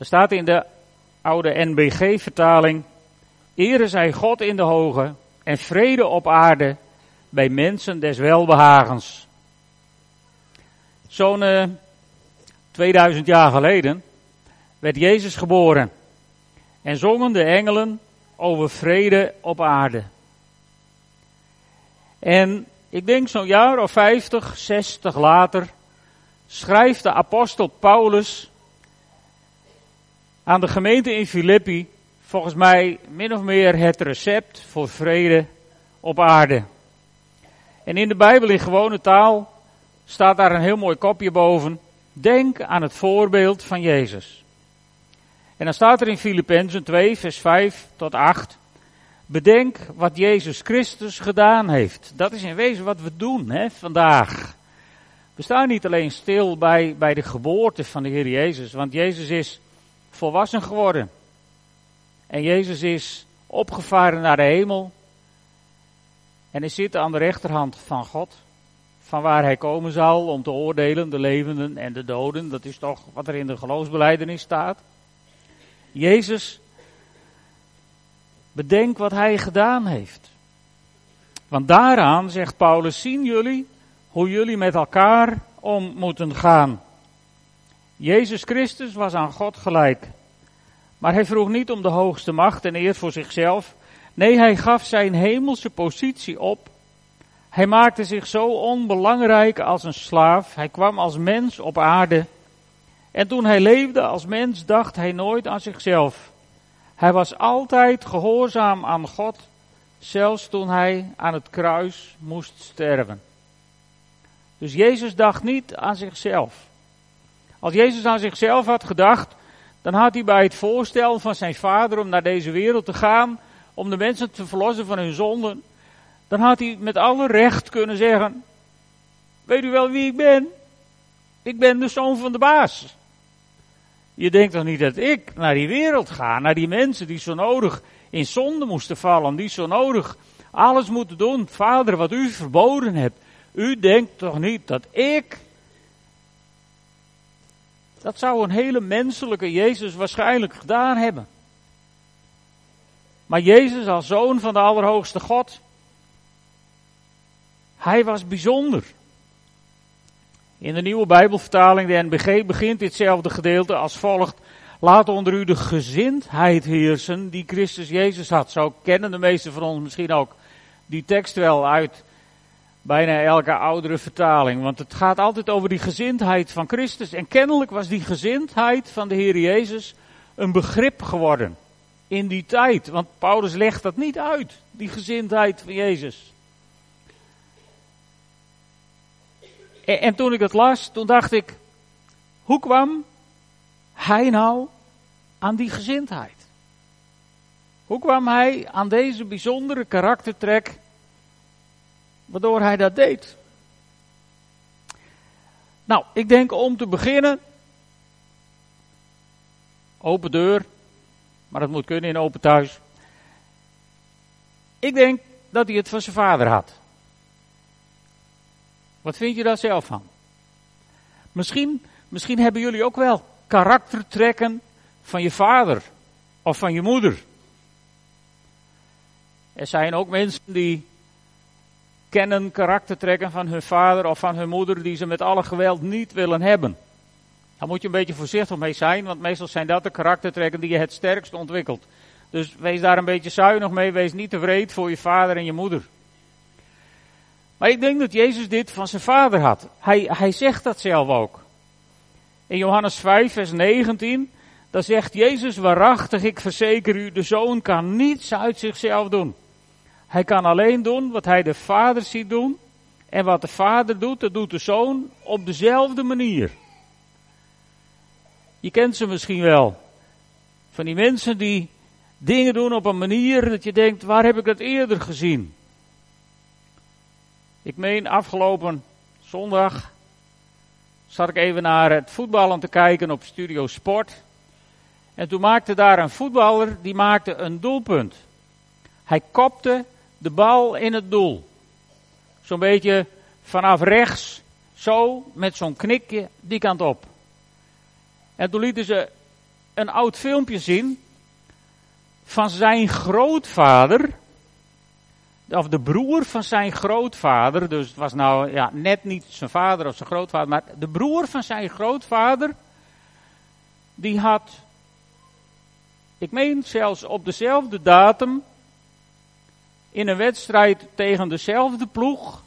Er staat in de oude NBG-vertaling: Ere zij God in de hoge en vrede op aarde bij mensen des welbehagens. Zo'n uh, 2000 jaar geleden werd Jezus geboren en zongen de engelen over vrede op aarde. En ik denk zo'n jaar of 50, 60 later schrijft de apostel Paulus aan de gemeente in Filippi volgens mij min of meer het recept voor vrede op aarde. En in de Bijbel in gewone taal staat daar een heel mooi kopje boven. Denk aan het voorbeeld van Jezus. En dan staat er in Filippenzen 2, vers 5 tot 8. Bedenk wat Jezus Christus gedaan heeft. Dat is in wezen wat we doen hè, vandaag. We staan niet alleen stil bij, bij de geboorte van de Heer Jezus, want Jezus is volwassen geworden. En Jezus is opgevaren naar de hemel. En hij zit aan de rechterhand van God, van waar hij komen zal om te oordelen, de levenden en de doden. Dat is toch wat er in de geloofsbeleidenis staat. Jezus, bedenk wat hij gedaan heeft. Want daaraan, zegt Paulus, zien jullie hoe jullie met elkaar om moeten gaan. Jezus Christus was aan God gelijk. Maar hij vroeg niet om de hoogste macht en eer voor zichzelf. Nee, hij gaf zijn hemelse positie op. Hij maakte zich zo onbelangrijk als een slaaf. Hij kwam als mens op aarde. En toen hij leefde als mens, dacht hij nooit aan zichzelf. Hij was altijd gehoorzaam aan God, zelfs toen hij aan het kruis moest sterven. Dus Jezus dacht niet aan zichzelf. Als Jezus aan zichzelf had gedacht, dan had hij bij het voorstel van zijn vader om naar deze wereld te gaan, om de mensen te verlossen van hun zonden, dan had hij met alle recht kunnen zeggen, weet u wel wie ik ben? Ik ben de zoon van de baas. Je denkt toch niet dat ik naar die wereld ga, naar die mensen die zo nodig in zonde moesten vallen, die zo nodig alles moeten doen, vader, wat u verboden hebt. U denkt toch niet dat ik dat zou een hele menselijke Jezus waarschijnlijk gedaan hebben. Maar Jezus als zoon van de Allerhoogste God, hij was bijzonder. In de nieuwe Bijbelvertaling, de NBG, begint ditzelfde gedeelte als volgt. Laat onder u de gezindheid heersen die Christus Jezus had. Zo kennen de meesten van ons misschien ook die tekst wel uit bijna elke oudere vertaling. Want het gaat altijd over die gezindheid van Christus. En kennelijk was die gezindheid van de Heer Jezus een begrip geworden. In die tijd. Want Paulus legt dat niet uit. Die gezindheid van Jezus. En, en toen ik het las, toen dacht ik. Hoe kwam hij nou aan die gezindheid? Hoe kwam hij aan deze bijzondere karaktertrek waardoor hij dat deed. Nou, ik denk om te beginnen. Open deur, maar dat moet kunnen in open thuis. Ik denk dat hij het van zijn vader had. Wat vind je daar zelf van? Misschien, misschien hebben jullie ook wel karaktertrekken van je vader of van je moeder. Er zijn ook mensen die kennen karaktertrekken van hun vader of van hun moeder die ze met alle geweld niet willen hebben. Daar moet je een beetje voorzichtig mee zijn, want meestal zijn dat de karaktertrekken die je het sterkst ontwikkelt. Dus wees daar een beetje zuinig mee, wees niet tevreden voor je vader en je moeder. Maar ik denk dat Jezus dit van zijn vader had. Hij, hij zegt dat zelf ook. In Johannes 5, vers 19, daar zegt Jezus waarachtig, ik verzeker u, de zoon kan niets uit zichzelf doen. Hij kan alleen doen wat hij de vader ziet doen. En wat de vader doet, dat doet de zoon op dezelfde manier. Je kent ze misschien wel. Van die mensen die dingen doen op een manier dat je denkt, waar heb ik dat eerder gezien? Ik meen afgelopen zondag zat ik even naar het voetballen te kijken op Studio Sport. En toen maakte daar een voetballer, die maakte een doelpunt. Hij kopte de bal in het doel. Zo'n beetje vanaf rechts, zo, met zo'n knikje die kant op. En toen lieten ze een oud filmpje zien van zijn grootvader, of de broer van zijn grootvader, dus het was nou ja, net niet zijn vader of zijn grootvader, maar de broer van zijn grootvader, die had, ik meen zelfs op dezelfde datum, in een wedstrijd tegen dezelfde ploeg,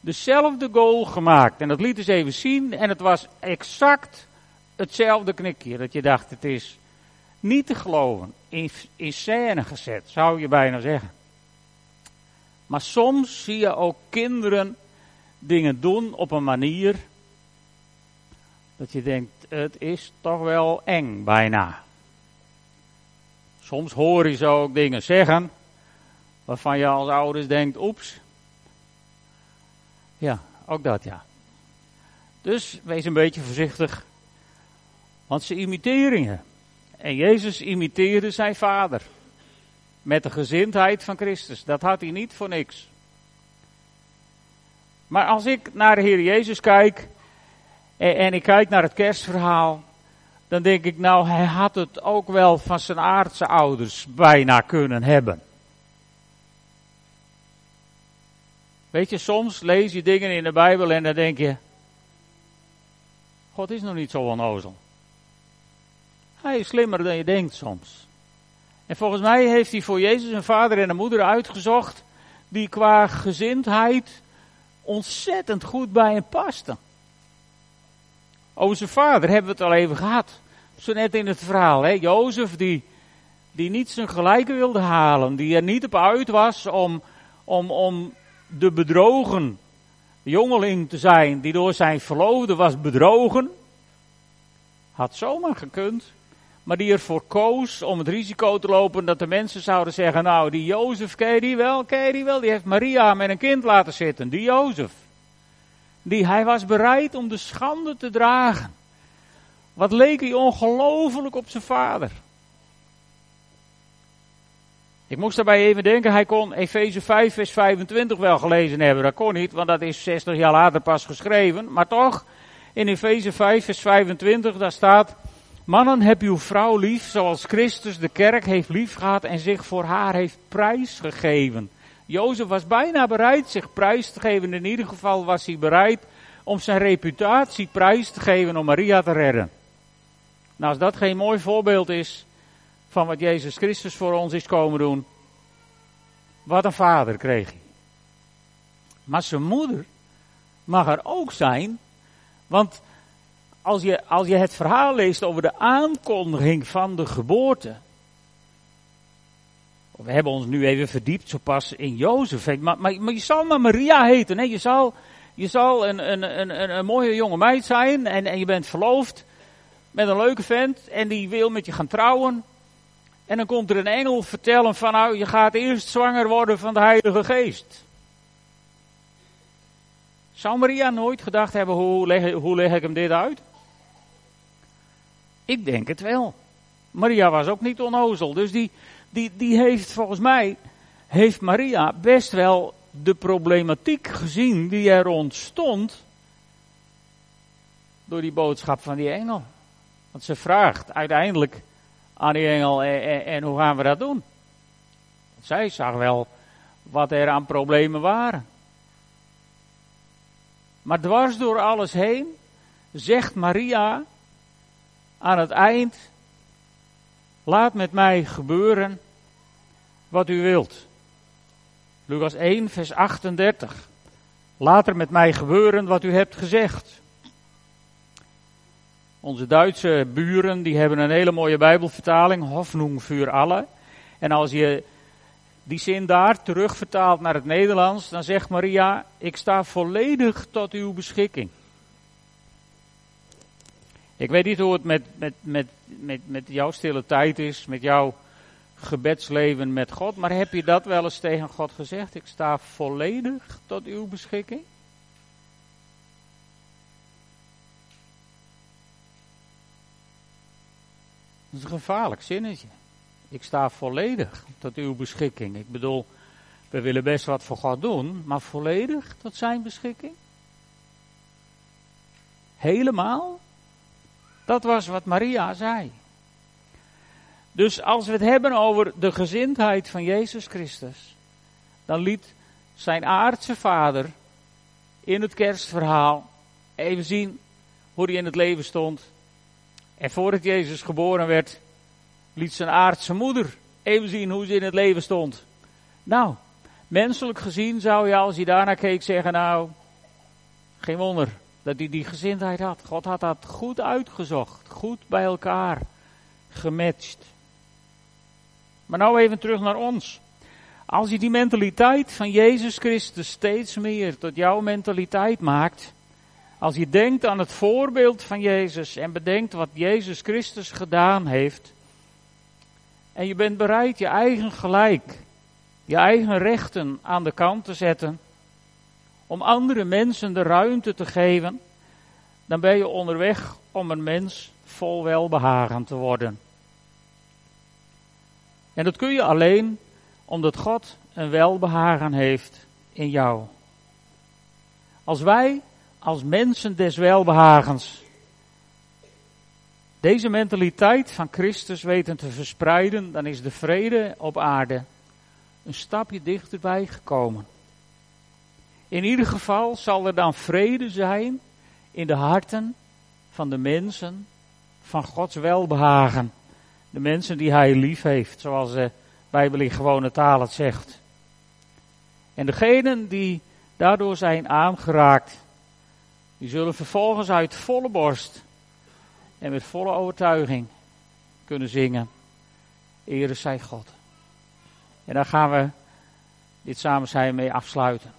dezelfde goal gemaakt. En dat liet eens even zien en het was exact hetzelfde knikje. Dat je dacht, het is niet te geloven. In, in scène gezet, zou je bijna zeggen. Maar soms zie je ook kinderen dingen doen op een manier dat je denkt, het is toch wel eng bijna. Soms hoor je ze ook dingen zeggen waarvan je als ouders denkt, oeps. Ja, ook dat ja. Dus wees een beetje voorzichtig, want ze imiteren je. En Jezus imiteerde zijn vader. Met de gezindheid van Christus. Dat had hij niet voor niks. Maar als ik naar de Heer Jezus kijk. En, en ik kijk naar het kerstverhaal. Dan denk ik, nou, hij had het ook wel van zijn aardse ouders bijna kunnen hebben. Weet je, soms lees je dingen in de Bijbel en dan denk je, God is nog niet zo onnozel. Hij is slimmer dan je denkt soms. En volgens mij heeft hij voor Jezus een vader en een moeder uitgezocht die qua gezindheid ontzettend goed bij hem pasten. Over zijn vader hebben we het al even gehad. Zo net in het verhaal, hè? Jozef die, die niet zijn gelijke wilde halen, die er niet op uit was om, om, om de bedrogen jongeling te zijn die door zijn verloofde was bedrogen. Had zomaar gekund maar die ervoor koos om het risico te lopen dat de mensen zouden zeggen, nou die Jozef, ken je die wel, ken die wel, die heeft Maria met een kind laten zitten, die Jozef. Die, hij was bereid om de schande te dragen. Wat leek hij ongelooflijk op zijn vader. Ik moest daarbij even denken, hij kon Efeze 5 vers 25 wel gelezen hebben. Dat kon niet, want dat is 60 jaar later pas geschreven. Maar toch, in Efeze 5 vers 25, daar staat, Mannen, heb uw vrouw lief, zoals Christus de kerk heeft lief gehad en zich voor haar heeft prijs gegeven. Jozef was bijna bereid zich prijs te geven. In ieder geval was hij bereid om zijn reputatie prijs te geven om Maria te redden. Nou, als dat geen mooi voorbeeld is van wat Jezus Christus voor ons is komen doen. Wat een vader kreeg hij. Maar zijn moeder mag er ook zijn, want als je, als je het verhaal leest over de aankondiging van de geboorte. We hebben ons nu even verdiept, zo pas in Jozef. Maar, maar, maar je zal maar Maria heten. Hè? Je zal, je zal een, een, een, een, mooie jonge meid zijn en, en je bent verloofd met een leuke vent en die wil met je gaan trouwen. En dan komt er een engel vertellen van nou, je gaat eerst zwanger worden van de Heilige Geest. Zou Maria nooit gedacht hebben, hoe leg, hoe leg ik hem dit uit? Ik denk het wel. Maria was ook niet onnozel. Dus die, die, die heeft volgens mij, heeft Maria best wel de problematiek gezien die er ontstond door die boodschap van die engel. Want ze vraagt uiteindelijk aan die engel, en, hoe gaan we dat doen? Zij zag wel wat er aan problemen waren. Maar dwars door alles heen zegt Maria, aan het eind, laat met mij gebeuren wat u wilt. Lucas 1, vers 38. Laat er met mij gebeuren wat u hebt gezegd. Onze Duitse buren die hebben een hele mooie Bijbelvertaling, Hoffnung für alle. En als je die zin daar terugvertaalt naar het Nederlands, dan zegt Maria: Ik sta volledig tot uw beschikking. Ik weet niet hoe het met, met, met, met, met jouw stille tijd is, met jouw gebedsleven met God, maar heb je dat wel eens tegen God gezegd? Ik sta volledig tot uw beschikking? Dat is een gevaarlijk zinnetje. Ik sta volledig tot uw beschikking. Ik bedoel, we willen best wat voor God doen, maar volledig tot zijn beschikking? Helemaal? Dat was wat Maria zei. Dus als we het hebben over de gezindheid van Jezus Christus, dan liet zijn aardse vader in het kerstverhaal even zien hoe hij in het leven stond. En voordat Jezus geboren werd, liet zijn aardse moeder even zien hoe ze in het leven stond. Nou, menselijk gezien zou je als je daarnaar keek zeggen, nou, geen wonder dat hij die gezindheid had. God had dat goed uitgezocht, goed bij elkaar gematcht. Maar nou even terug naar ons. Als je die mentaliteit van Jezus Christus steeds meer tot jouw mentaliteit maakt, als je denkt aan het voorbeeld van Jezus en bedenkt wat Jezus Christus gedaan heeft, en je bent bereid je eigen gelijk, je eigen rechten aan de kant te zetten, om andere mensen de ruimte te geven, dan ben je onderweg om een mens vol welbehagen te worden. En dat kun je alleen omdat God een welbehagen heeft in jou. Als wij als mensen des welbehagens deze mentaliteit van Christus weten te verspreiden, dan is de vrede op aarde een stapje dichterbij gekomen. In ieder geval zal er dan vrede zijn in de harten van de mensen van Gods welbehagen. De mensen die hij lief heeft, zoals de Bijbel in gewone taal het zegt. En degenen die daardoor zijn aangeraakt, die zullen vervolgens uit volle borst en met volle overtuiging kunnen zingen. Ere zij God. En daar gaan we dit samen zijn mee afsluiten.